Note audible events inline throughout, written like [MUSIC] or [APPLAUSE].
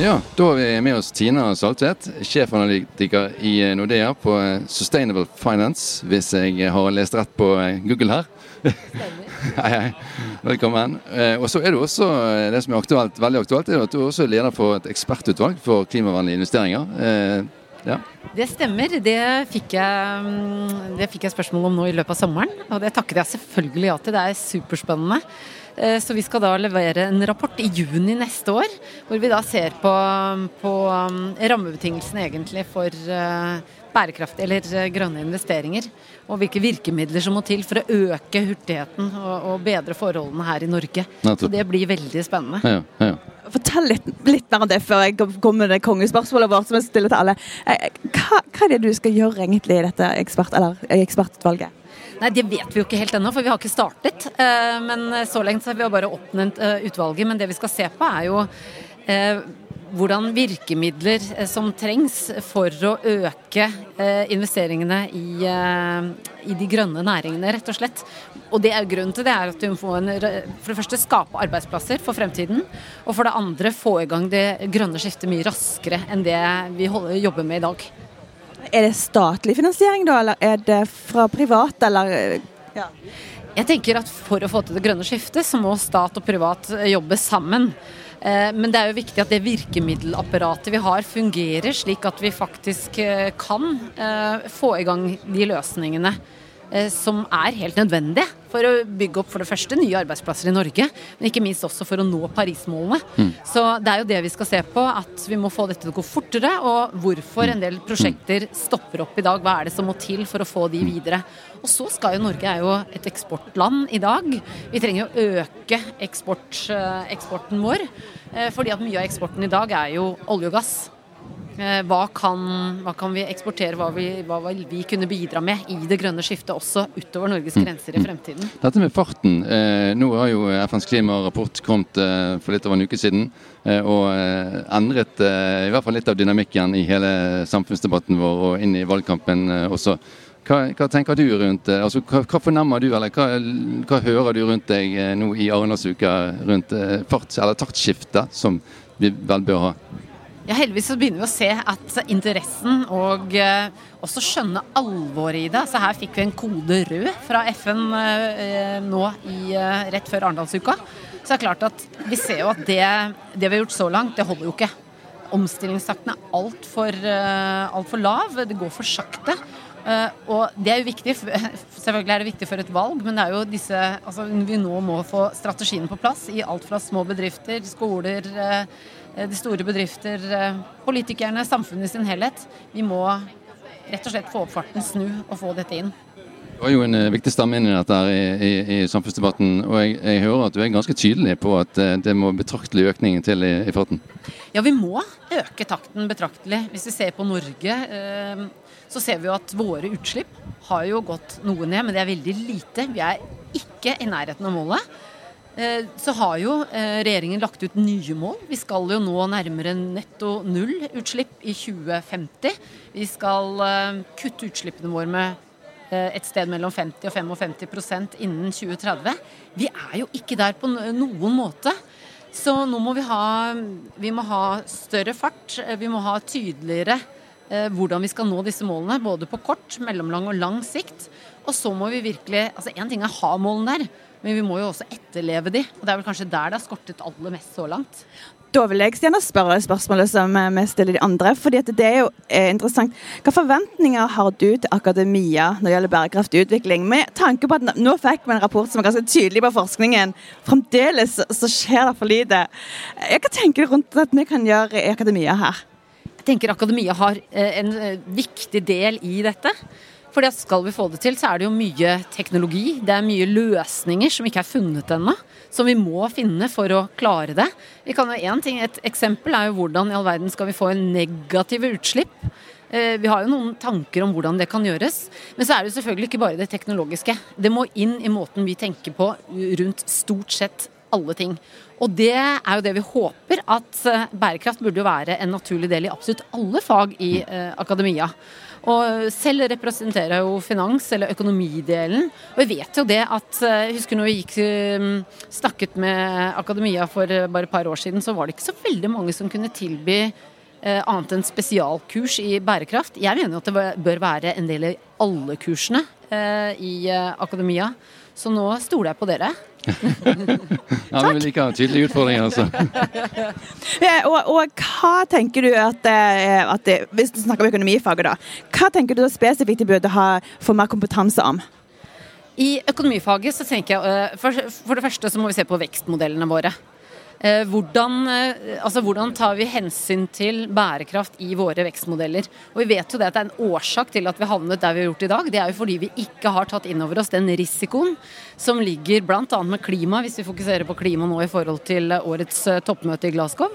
Ja, da har vi med oss Tina Saltvedt, sjefanalytiker i Nordea på Sustainable Finance, hvis jeg har lest rett på Google her. [LAUGHS] hei, hei. Velkommen. Eh, og så er du også, eh, det som er aktuelt, veldig aktuelt, er at du også er leder for et ekspertutvalg for klimavennlige investeringer. Eh, ja. Det stemmer. Det fikk, jeg, mm, det fikk jeg spørsmål om nå i løpet av sommeren. Og det takket jeg selvfølgelig ja til. Det er superspennende. Eh, så vi skal da levere en rapport i juni neste år, hvor vi da ser på, på um, rammebetingelsene egentlig for eh, bærekraft eller eh, grønne investeringer. Og hvilke virkemidler som må til for å øke hurtigheten og, og bedre forholdene her i Norge. Så det blir veldig spennende. Ja, ja. Fortell litt, litt, mer om det før jeg kommer med det kongespørsmålet vårt som jeg stiller til alle. Hva, hva, er det du skal gjøre egentlig i dette ekspert, ekspertutvalget? Nei, Det vet vi jo ikke helt ennå, for vi har ikke startet. Eh, men så lenge har vi bare oppnevnt eh, utvalget. Men det vi skal se på, er jo eh, hvordan virkemidler som trengs for å øke investeringene i, i, de grønne næringene, rett og slett. Og det er grunnen til det er at vi må for det første skape arbeidsplasser for fremtiden. Og for det andre få i gang det grønne skiftet mye raskere enn det vi jobber med i dag. Er det statlig finansiering da, eller er det fra privat, eller ja. Jeg tenker at For å få til det grønne skiftet, så må stat og privat eh, jobbe sammen. Eh, men det er jo viktig at det virkemiddelapparatet vi har fungerer, slik at vi faktisk eh, kan få i gang de løsningene Eh, som er helt nødvendige for å bygge opp for det første nye arbeidsplasser i Norge, men ikke minst også for å nå Paris-målene. Mm. Så det er jo det vi skal se på, at vi må få dette til å gå fortere, og hvorfor en del prosjekter stopper opp i dag. Hva er det som må til for å få de videre? Og så skal jo Norge er jo et eksportland i dag. Vi trenger å øke eksport, eh, eksporten vår, eh, fordi at mye av eksporten i dag er jo olje og gass. Eh, hva kan, hva kan, vi eksportere, hva, vi, hva vil vi kunne bidra med i det grønne skiftet også utover Norges mm. grenser i fremtiden? Dette med farten. Eh, nå har jo FNs klimarapport kommet eh, for litt over en uke siden eh, og endret i hvert fall litt av dynamikken i hele samfunnsdebatten vår og inn i valgkampen også. Hva, hva, tenker du rundt det? Altså, hva, hva, fornemmer du, eller hva, hva, hører du rundt deg nå i Arendalsuka rundt farts- eller taktskiftet, som vi vel bør ha? Ja, Heldigvis så begynner vi å se at interessen og eh, også skjønne alvoret i det. Så her fikk vi en kode rød fra FN eh, nå i, eh, rett før Arendalsuka. Så det er klart at vi ser jo at det, det vi har gjort så langt, det holder jo ikke. Omstillingstakten er altfor uh, alt for lav. Det går for sakte. Uh, og det er jo viktig, [LAUGHS] selvfølgelig er det viktig for et valg, men det er jo disse altså Vi nå må få strategien på plass i alt fra små bedrifter, skoler, uh, Eh, de store bedrifter, eh, politikerne, samfunnet i sin helhet. Vi må rett og slett få opp farten, snu og få dette inn. Du har jo en eh, viktig stamme inn i dette i, i, i samfunnsdebatten. og jeg, jeg, hører at du er ganske tydelig på at det må betraktelig økning til i, i, farten? Ja, vi må øke takten betraktelig. Hvis vi ser på Norge, eh, så ser vi jo at våre utslipp har jo gått noe ned, men det er veldig lite. Vi er ikke i nærheten av målet. Eh, så har jo eh, regjeringen lagt ut nye mål. Vi skal jo nå nærmere netto null-utslipp i 2050. Vi skal eh, kutte utslippene våre med et sted mellom 50 og 55% innen 2030. Vi er jo ikke der på noen måte. Så nå må vi ha, vi må ha større fart. Vi må ha tydeligere hvordan vi skal nå disse målene, både på kort, mellomlang og lang sikt. Og så må vi virkelig altså Én ting er å ha målene der, men vi må jo også etterleve de. Og det er vel kanskje der det har skortet aller mest så langt. Da vil jeg gjerne spørre spørsmålet som vi stiller de andre. fordi det er jo eh, interessant. Hva forventninger har du til akademia når det gjelder bærekraftig utvikling? Med tanke på at Nå fikk vi en rapport som er ganske tydelig på forskningen. Fremdeles så skjer det for lite. Hva tenker du rundt at vi kan gjøre i akademia her? Jeg tenker akademia har eh, en eh, viktig del i dette. Fordi at Skal vi få det til, så er det jo mye teknologi. Det er mye løsninger som ikke er funnet ennå. Som vi må finne for å klare det. Vi kan jo en ting, Et eksempel er jo hvordan i all verden skal vi få en negative utslipp Eh, vi har jo noen tanker om hvordan det kan gjøres. Men så er det jo selvfølgelig ikke bare det teknologiske. Det må inn i måten vi tenker på rundt stort sett alle ting. Og det er jo det vi håper, at eh, bærekraft burde jo være en naturlig del i absolutt alle fag i eh, akademia. Og selv representerer jo finans, eller økonomidelen. Og jeg vet jo det at eh, Jeg husker når vi gikk snakket med akademia for bare et par år siden, så var det ikke så veldig mange som kunne tilby annet enn spesialkurs i bærekraft. Jeg mener jo at det bør være en del i alle kursene i akademia. Så nå stoler jeg på dere. [LAUGHS] ja, men Vi liker tydelige utfordringer, altså. [LAUGHS] og, og, hva tenker du at, eh, at det, Hvis du snakker om økonomifaget, da. Hva tenker du da spesifikt de burde ha, få mer kompetanse om? I økonomifaget så tenker jeg eh, for, for det første så må vi se på vekstmodellene våre. Eh, hvordan, eh, altså hvordan, tar vi hensyn til bærekraft i våre vekstmodeller? Og Vi vet jo det at det er en årsak til at vi havnet der vi har gjort i dag. Det er jo fordi vi ikke har tatt inn over oss den risikoen som ligger bl.a. med klima, hvis vi fokuserer på klima nå i forhold til årets eh, toppmøte i Glasgow.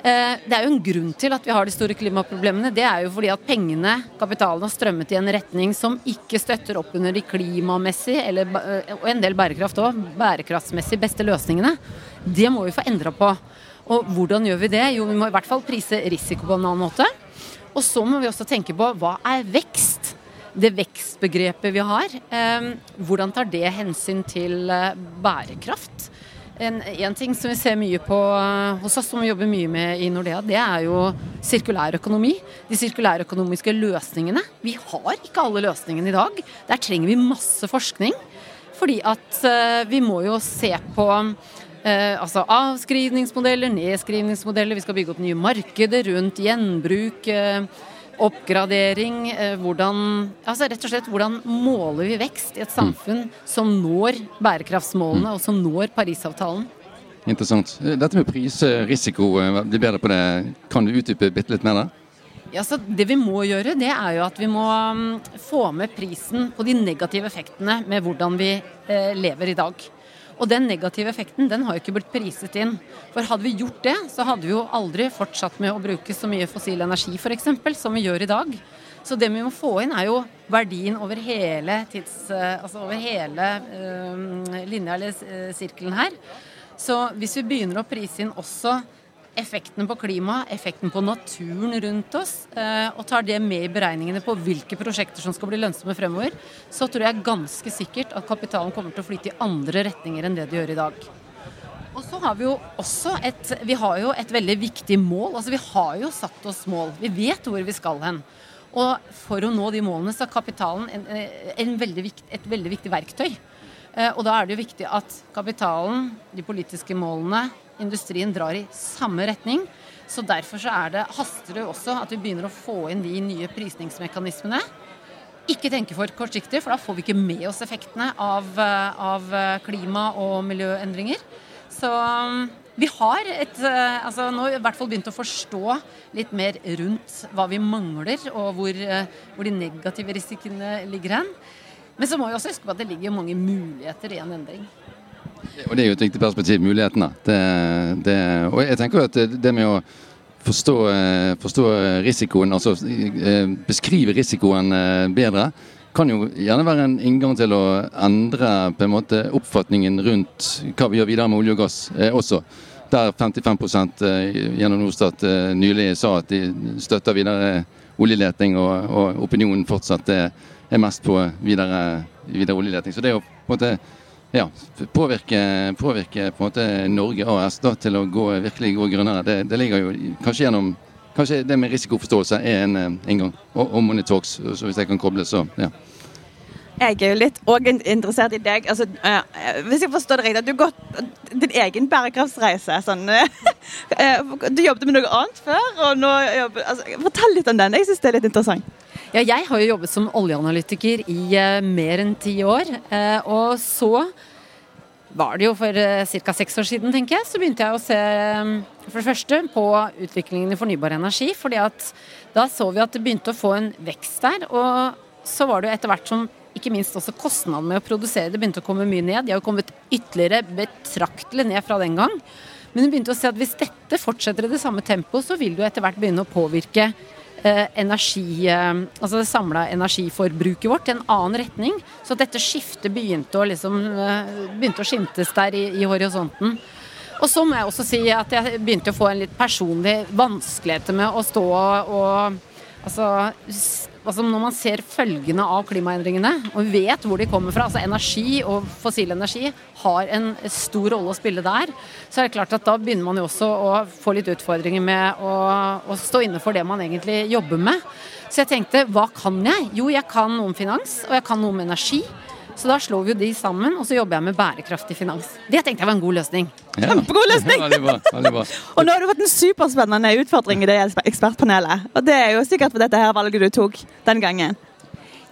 Det er jo en grunn til at vi har de store klimaproblemene. Det er jo fordi at pengene, kapitalen, har strømmet i en retning som ikke støtter opp under de klimamessige, eller, og en del bærekraft òg, bærekraftsmessig beste løsningene. Det må vi få endra på. Og hvordan gjør vi det? Jo, vi må i hvert fall prise risiko på en annen måte. Og så må vi også tenke på hva er vekst? Det vekstbegrepet vi har, eh, hvordan tar det hensyn til eh, bærekraft? En, en, ting som vi ser mye på eh, hos oss, som vi jobber mye med i Nordea, det er jo sirkulær økonomi. De sirkulærøkonomiske løsningene. Vi har ikke alle løsningene i dag. Der trenger vi masse forskning. Fordi at uh, vi må jo se på Eh, altså avskrivningsmodeller, nedskrivningsmodeller. Vi skal bygge opp nye markeder rundt gjenbruk, eh, oppgradering. Eh, hvordan, altså rett og slett, hvordan måler vi vekst i et samfunn som når bærekraftsmålene, og som når Parisavtalen? Interessant. Dette med prisrisiko, blir bedre på det. Kan du utdype bitte litt mer der? Ja, så Det vi må gjøre, det er jo at vi må um, få med prisen på de negative effektene med hvordan vi eh, lever i dag. Og den negative effekten den har jo ikke blitt priset inn. For hadde vi gjort det, så hadde vi jo aldri fortsatt med å bruke så mye fossil energi f.eks. som vi gjør i dag. Så det vi må få inn, er jo verdien over hele, tids, eh, altså over hele øh, linja eller øh, sirkelen her. Så hvis vi begynner å prise inn også effekten på klima, effekten på naturen rundt oss, eh, og tar det med i beregningene på hvilke prosjekter som skal bli lønnsomme fremover, så tror jeg ganske sikkert at kapitalen kommer til å flytte i andre retninger enn det de gjør i dag. Og så har vi jo også et, vi har jo et veldig viktig mål. altså Vi har jo satt oss mål. Vi vet hvor vi skal hen. Og for å nå de målene så er kapitalen en, en veldig vikt, et veldig viktig verktøy. Eh, og da er det jo viktig at kapitalen, de politiske målene, industrien drar i samme retning. Så derfor så det, haster det også at vi begynner å få inn de nye prisningsmekanismene. Ikke tenke for kortsiktig, for da får vi ikke med oss effektene av, eh, av klima- og miljøendringer. Så um, vi har et, eh, altså nå i hvert fall begynt å forstå litt mer rundt hva vi mangler, og hvor, eh, hvor de negative risikoene ligger hen. Men så må vi også huske på at det ligger mange muligheter i en endring. Og Det er jo et viktig perspektiv, mulighetene. Det, det, og jeg tenker at det med å forstå, eh, forstå risikoen, altså eh, beskrive risikoen eh, bedre, kan jo gjerne være en inngang til å endre på en måte oppfatningen rundt hva vi gjør videre med olje og gass også. Der 55% gjennom Norstat nylig sa at de støtter videre oljeleting, og, og opinionen fortsatt er, er mest på videre, videre oljeleting. Så det er jo på en måte ja, påvirke, påvirke, på en måte Norge AS da, til å gå, virkelig gå grønnere. Det, det, ligger jo kanskje gjennom Kanskje det med risikoforståelse er en inngang. Og, og Money Talks, så hvis jeg kan koble, så ja. Jeg er jo litt òg interessert i deg. Altså, uh, hvis jeg forstår det riktig, at du har gått din egen bærekraftsreise. Sånn, uh, [LAUGHS] du jobbet med noe annet før. og nå jobber, altså, Fortell litt om den. Jeg syns det er litt interessant. Ja, jeg har jo jobbet som oljeanalytiker i uh, mer enn ti år. Uh, og så var det jo for uh, ca. seks år siden, tenker jeg, så begynte jeg å se um, for det første på utviklingen i fornybar energi. fordi at da så vi at det begynte å få en vekst der. Og så var det jo etter hvert som ikke minst også kostnaden med å produsere det begynte å komme mye ned. De har jo kommet ytterligere betraktelig ned fra den gang. Men vi begynte å se at hvis dette fortsetter i det samme tempoet, så vil det jo etter hvert begynne å påvirke eh, energi, eh, altså det samla energiforbruket vårt i en annen retning. Så dette skiftet begynte å, liksom, eh, begynte å skimtes der i, i horisonten. Og så må jeg også si at jeg begynte å få en litt personlig vanskeligheter med å stå og Altså, altså, Når man ser følgene av klimaendringene, og vet hvor de kommer fra, altså energi og fossil energi har en stor rolle å spille der, så er det klart at da begynner man jo også å få litt utfordringer med å, å stå inne for det man egentlig jobber med. Så jeg tenkte hva kan jeg? Jo, jeg kan noe om finans, og jeg kan noe om energi. Så da slår vi jo de sammen, og så jobber jeg med bærekraftig finans. Det tenkte jeg var en god løsning. Ja. Kjempegod løsning! Veldig bra, veldig bra. [LAUGHS] og nå har du fått en superspennende utfordring i det ekspertpanelet. Og det er jo sikkert for dette her valget du tok den gangen.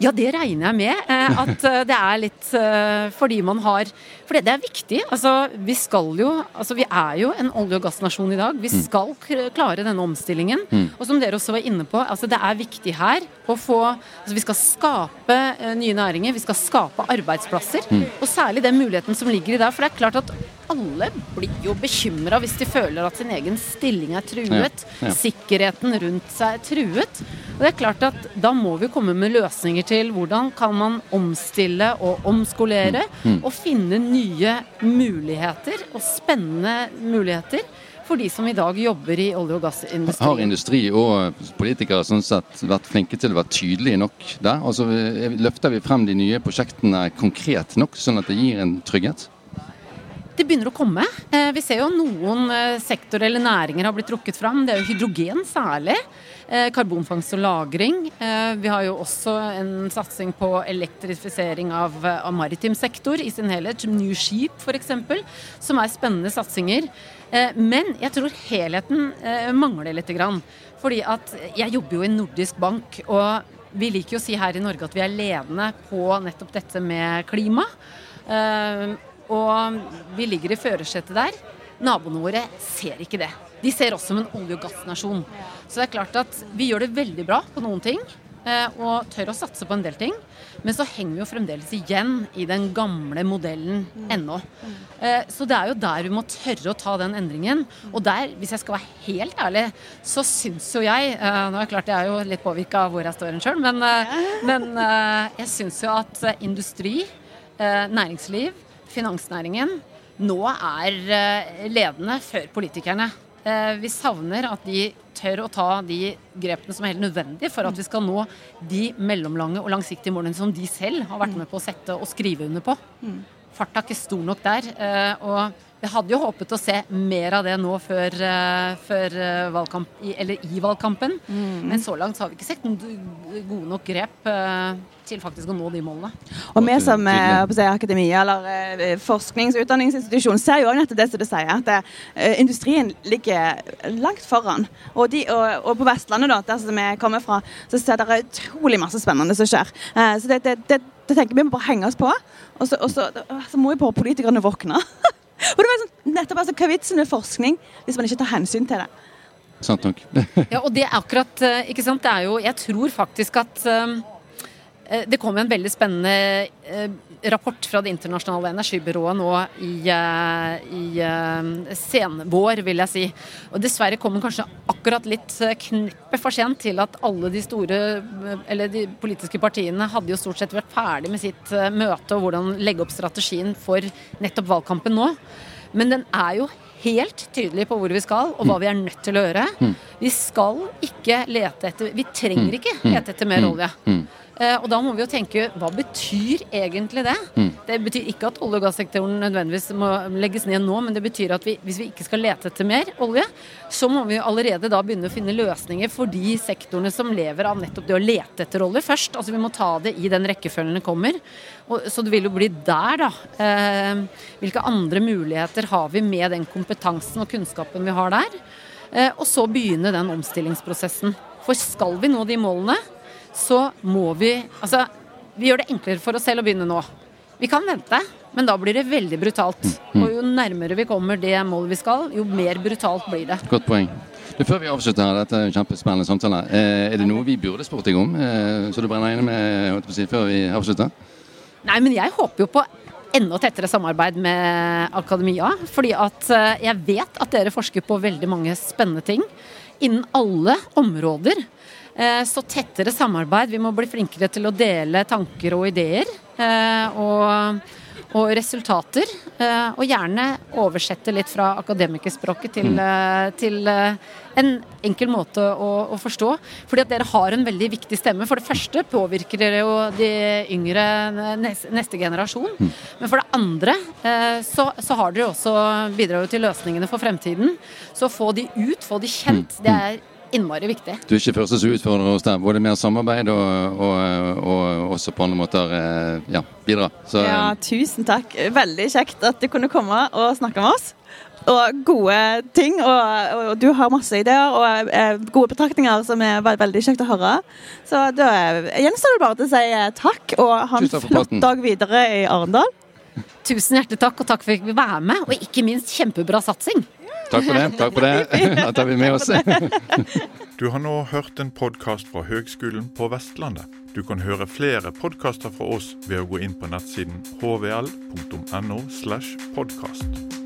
Ja, det regner jeg med. Eh, [LAUGHS] at eh, det er litt eh, fordi man har For det er viktig. Altså, vi skal jo Altså, vi er jo en olje- og gassnasjon i dag. Vi mm. skal klare denne omstillingen. Mm. Og som dere også var inne på, altså det er viktig her å få Altså, vi skal skape nye næringer. Vi skal skape arbeidsplasser. Mm. Og særlig den muligheten som ligger i det. For det er klart at alle blir jo bekymra hvis de føler at sin egen stilling er truet. Ja, ja. Sikkerheten rundt seg er truet. Og det er klart at Da må vi komme med løsninger til hvordan kan man omstille og omskolere. Mm. Mm. Og finne nye muligheter, og spennende muligheter. For de som i dag jobber i olje- og gassindustrien. Har industri og politikere sånn sett vært flinke til å være tydelige nok der? Altså, løfter vi frem de nye prosjektene konkret nok, sånn at det gir en trygghet? Det begynner å komme. Eh, vi ser jo noen eh, sektorer eller næringer har blitt trukket fram. Det er jo hydrogen særlig. Eh, karbonfangst og -lagring. Vi har jo også en satsing på elektrifisering av, av maritim sektor i sin helhet. som New Sheep f.eks. Som er spennende satsinger. Men jeg tror helheten mangler litt. Fordi at jeg jobber jo i Nordisk bank. og vi liker jo å si her i Norge at vi er ledende på nettopp dette med klima. Og vi ligger i førersetet der. Naboene våre ser ikke det. De ser oss som en olje- og gassnasjon. Så det er klart at vi gjør det veldig bra på noen ting. Eh, og tør å satse på en del ting. Men så henger vi jo fremdeles igjen i den gamle modellen ennå. Eh, så det er jo der vi må tørre å ta den endringen. Og der, hvis jeg skal være helt ærlig, så syns jo jeg eh, Nå er det klart jeg er jo litt påvirka av hvor jeg står hen sjøl, men, men jeg syns jo at industri, næringsliv finansnæringen nå er eh, ledende før politikerne. Eh, vi savner at de tør å ta de grepene som er helt nødvendige for at vi skal nå de mellomlange og langsiktige målene som de selv har vært med på å sette og skrive under på. Mm. Farta er ikke stor nok der. Eh, og jeg hadde jo håpet å se mer av det nå før, før valgkamp, eller i valgkampen. Mm. Men så langt har vi ikke sett noen gode nok grep til faktisk å nå de målene. Og vi som si, akademia eller eh, forsknings- og utdanningsinstitusjon ser jo òg nettopp det som du sier, at uh, industrien ligger langt foran. Og, de, og, og på Vestlandet, da, der som vi kommer fra, så ser dere utrolig masse spennende som skjer. Uh, så det, det, det, det, tenker vi må bare henge oss på. Og så, og så, så må jo bare politikerne våkne. [LAUGHS] og det var sånn, nettopp altså, Hva er vitsen med forskning hvis man ikke tar hensyn til det? Sant nok. ja, og det er akkurat ikke sant, det er jo Jeg tror faktisk at um Eh, det kom en veldig spennende eh, rapport fra Det internasjonale energibyrået nå i, eh, i senvår, vil jeg si. Og dessverre kom den kanskje akkurat litt kneppet for sent til at alle de store eller de politiske partiene hadde jo stort sett vært ferdig med sitt møte og hvordan legge opp strategien for nettopp valgkampen nå. Men den er jo helt tydelig på hvor vi skal, og hva vi er nødt til å gjøre. Mm. Vi skal ikke lete etter Vi trenger ikke mm. lete etter mer olje. Eh, og da må vi jo tenke hva betyr egentlig det? Mm. Det betyr ikke at olje- og gassektoren nødvendigvis må legges ned nå, men det betyr at vi, hvis vi ikke skal lete etter mer olje, så må vi allerede da begynne å finne løsninger for de sektorene som lever av nettopp det å lete etter olje først. Altså vi må ta det i den rekkefølgen det kommer. Og, så det vil jo bli der, da. Eh, hvilke andre muligheter har vi med den kompetansen og kunnskapen vi har der? Eh, og så begynne den omstillingsprosessen. For skal vi nå de målene, så må vi Altså, vi gjør det enklere for oss selv å begynne nå. Vi kan vente, men da blir det veldig brutalt. Mm. Og jo nærmere vi kommer det målet vi skal, jo mer brutalt blir det. Godt poeng. Du, før vi avslutter her, dette er en kjempespennende samtale. Eh, er det noe vi burde spurt deg om, eh, så du brenner inne med si, før vi avslutter? Nei, men jeg håper jo på enda tettere samarbeid med akademia. Fordi at eh, jeg vet at dere forsker på veldig mange spennende ting innen alle områder. Eh, så tettere samarbeid. Vi må bli flinkere til å dele tanker og ideer. Eh, og, og resultater. Eh, og gjerne oversette litt fra akademikerspråket til, mm. til en enkel måte å, å, forstå. Fordi at dere har en veldig viktig stemme. For det første påvirker dere jo de yngre neste generasjon. Mm. Men for det andre så, så har dere også bidratt til løsningene for fremtiden. Så få de ut, få de kjent. Mm. Det er innmari viktig. Du er ikke første som utfordrer oss der. Både mer samarbeid og, og, og også på andre måter eh, ja, bidra. Så, ja, eh, tusen takk. Veldig kjekt at du kunne komme og snakke med oss. Og gode ting. Og, og du har masse ideer og eh, gode betraktninger som er veldig kjekt å høre. Så da gjenstår det bare til å si takk, og ha en flott dag videre i Arendal. Tusen hjertelig takk, og takk for at vi fikk være med. Og ikke minst kjempebra satsing. Takk for det. takk for det. [LAUGHS] Da tar vi med oss. Du har nå hørt en podkast fra Høgskolen på Vestlandet. Du kan høre flere podkaster fra oss ved å gå inn på nettsiden hvl.no. slash podkast.